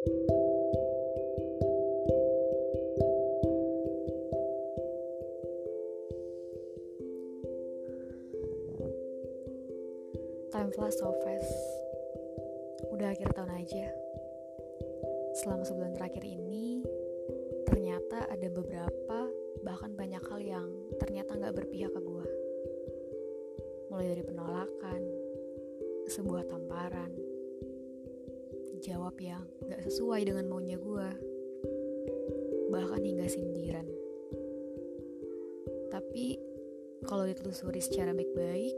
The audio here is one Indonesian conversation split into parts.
Time flies so fast. Udah akhir tahun aja. Selama sebulan terakhir ini, ternyata ada beberapa, bahkan banyak hal yang ternyata nggak berpihak ke gue. Mulai dari penolakan, sebuah tamparan, jawab yang nggak sesuai dengan maunya gue, bahkan hingga sindiran. Tapi kalau ditelusuri secara baik-baik,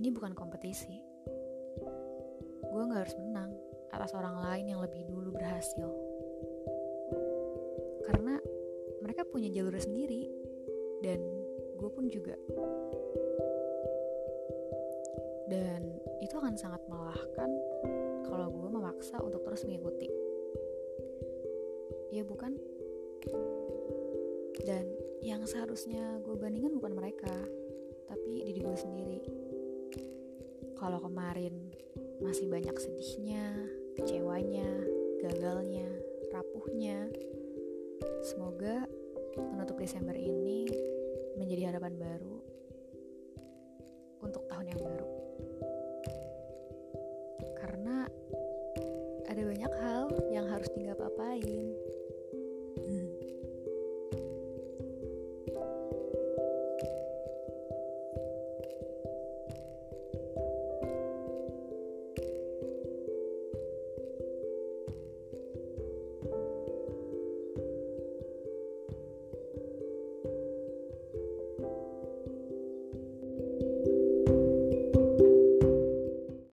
ini bukan kompetisi. Gue gak harus menang atas orang lain yang lebih dulu berhasil. Karena mereka punya jalur sendiri dan gue pun juga. Dan itu akan sangat melelahkan kalau gue memaksa untuk terus mengikuti. Ya bukan? Dan yang seharusnya gue bandingkan bukan mereka, tapi diri gue sendiri kalau kemarin masih banyak sedihnya, kecewanya, gagalnya, rapuhnya. Semoga penutup Desember ini menjadi harapan baru ada banyak hal yang harus tinggal papain.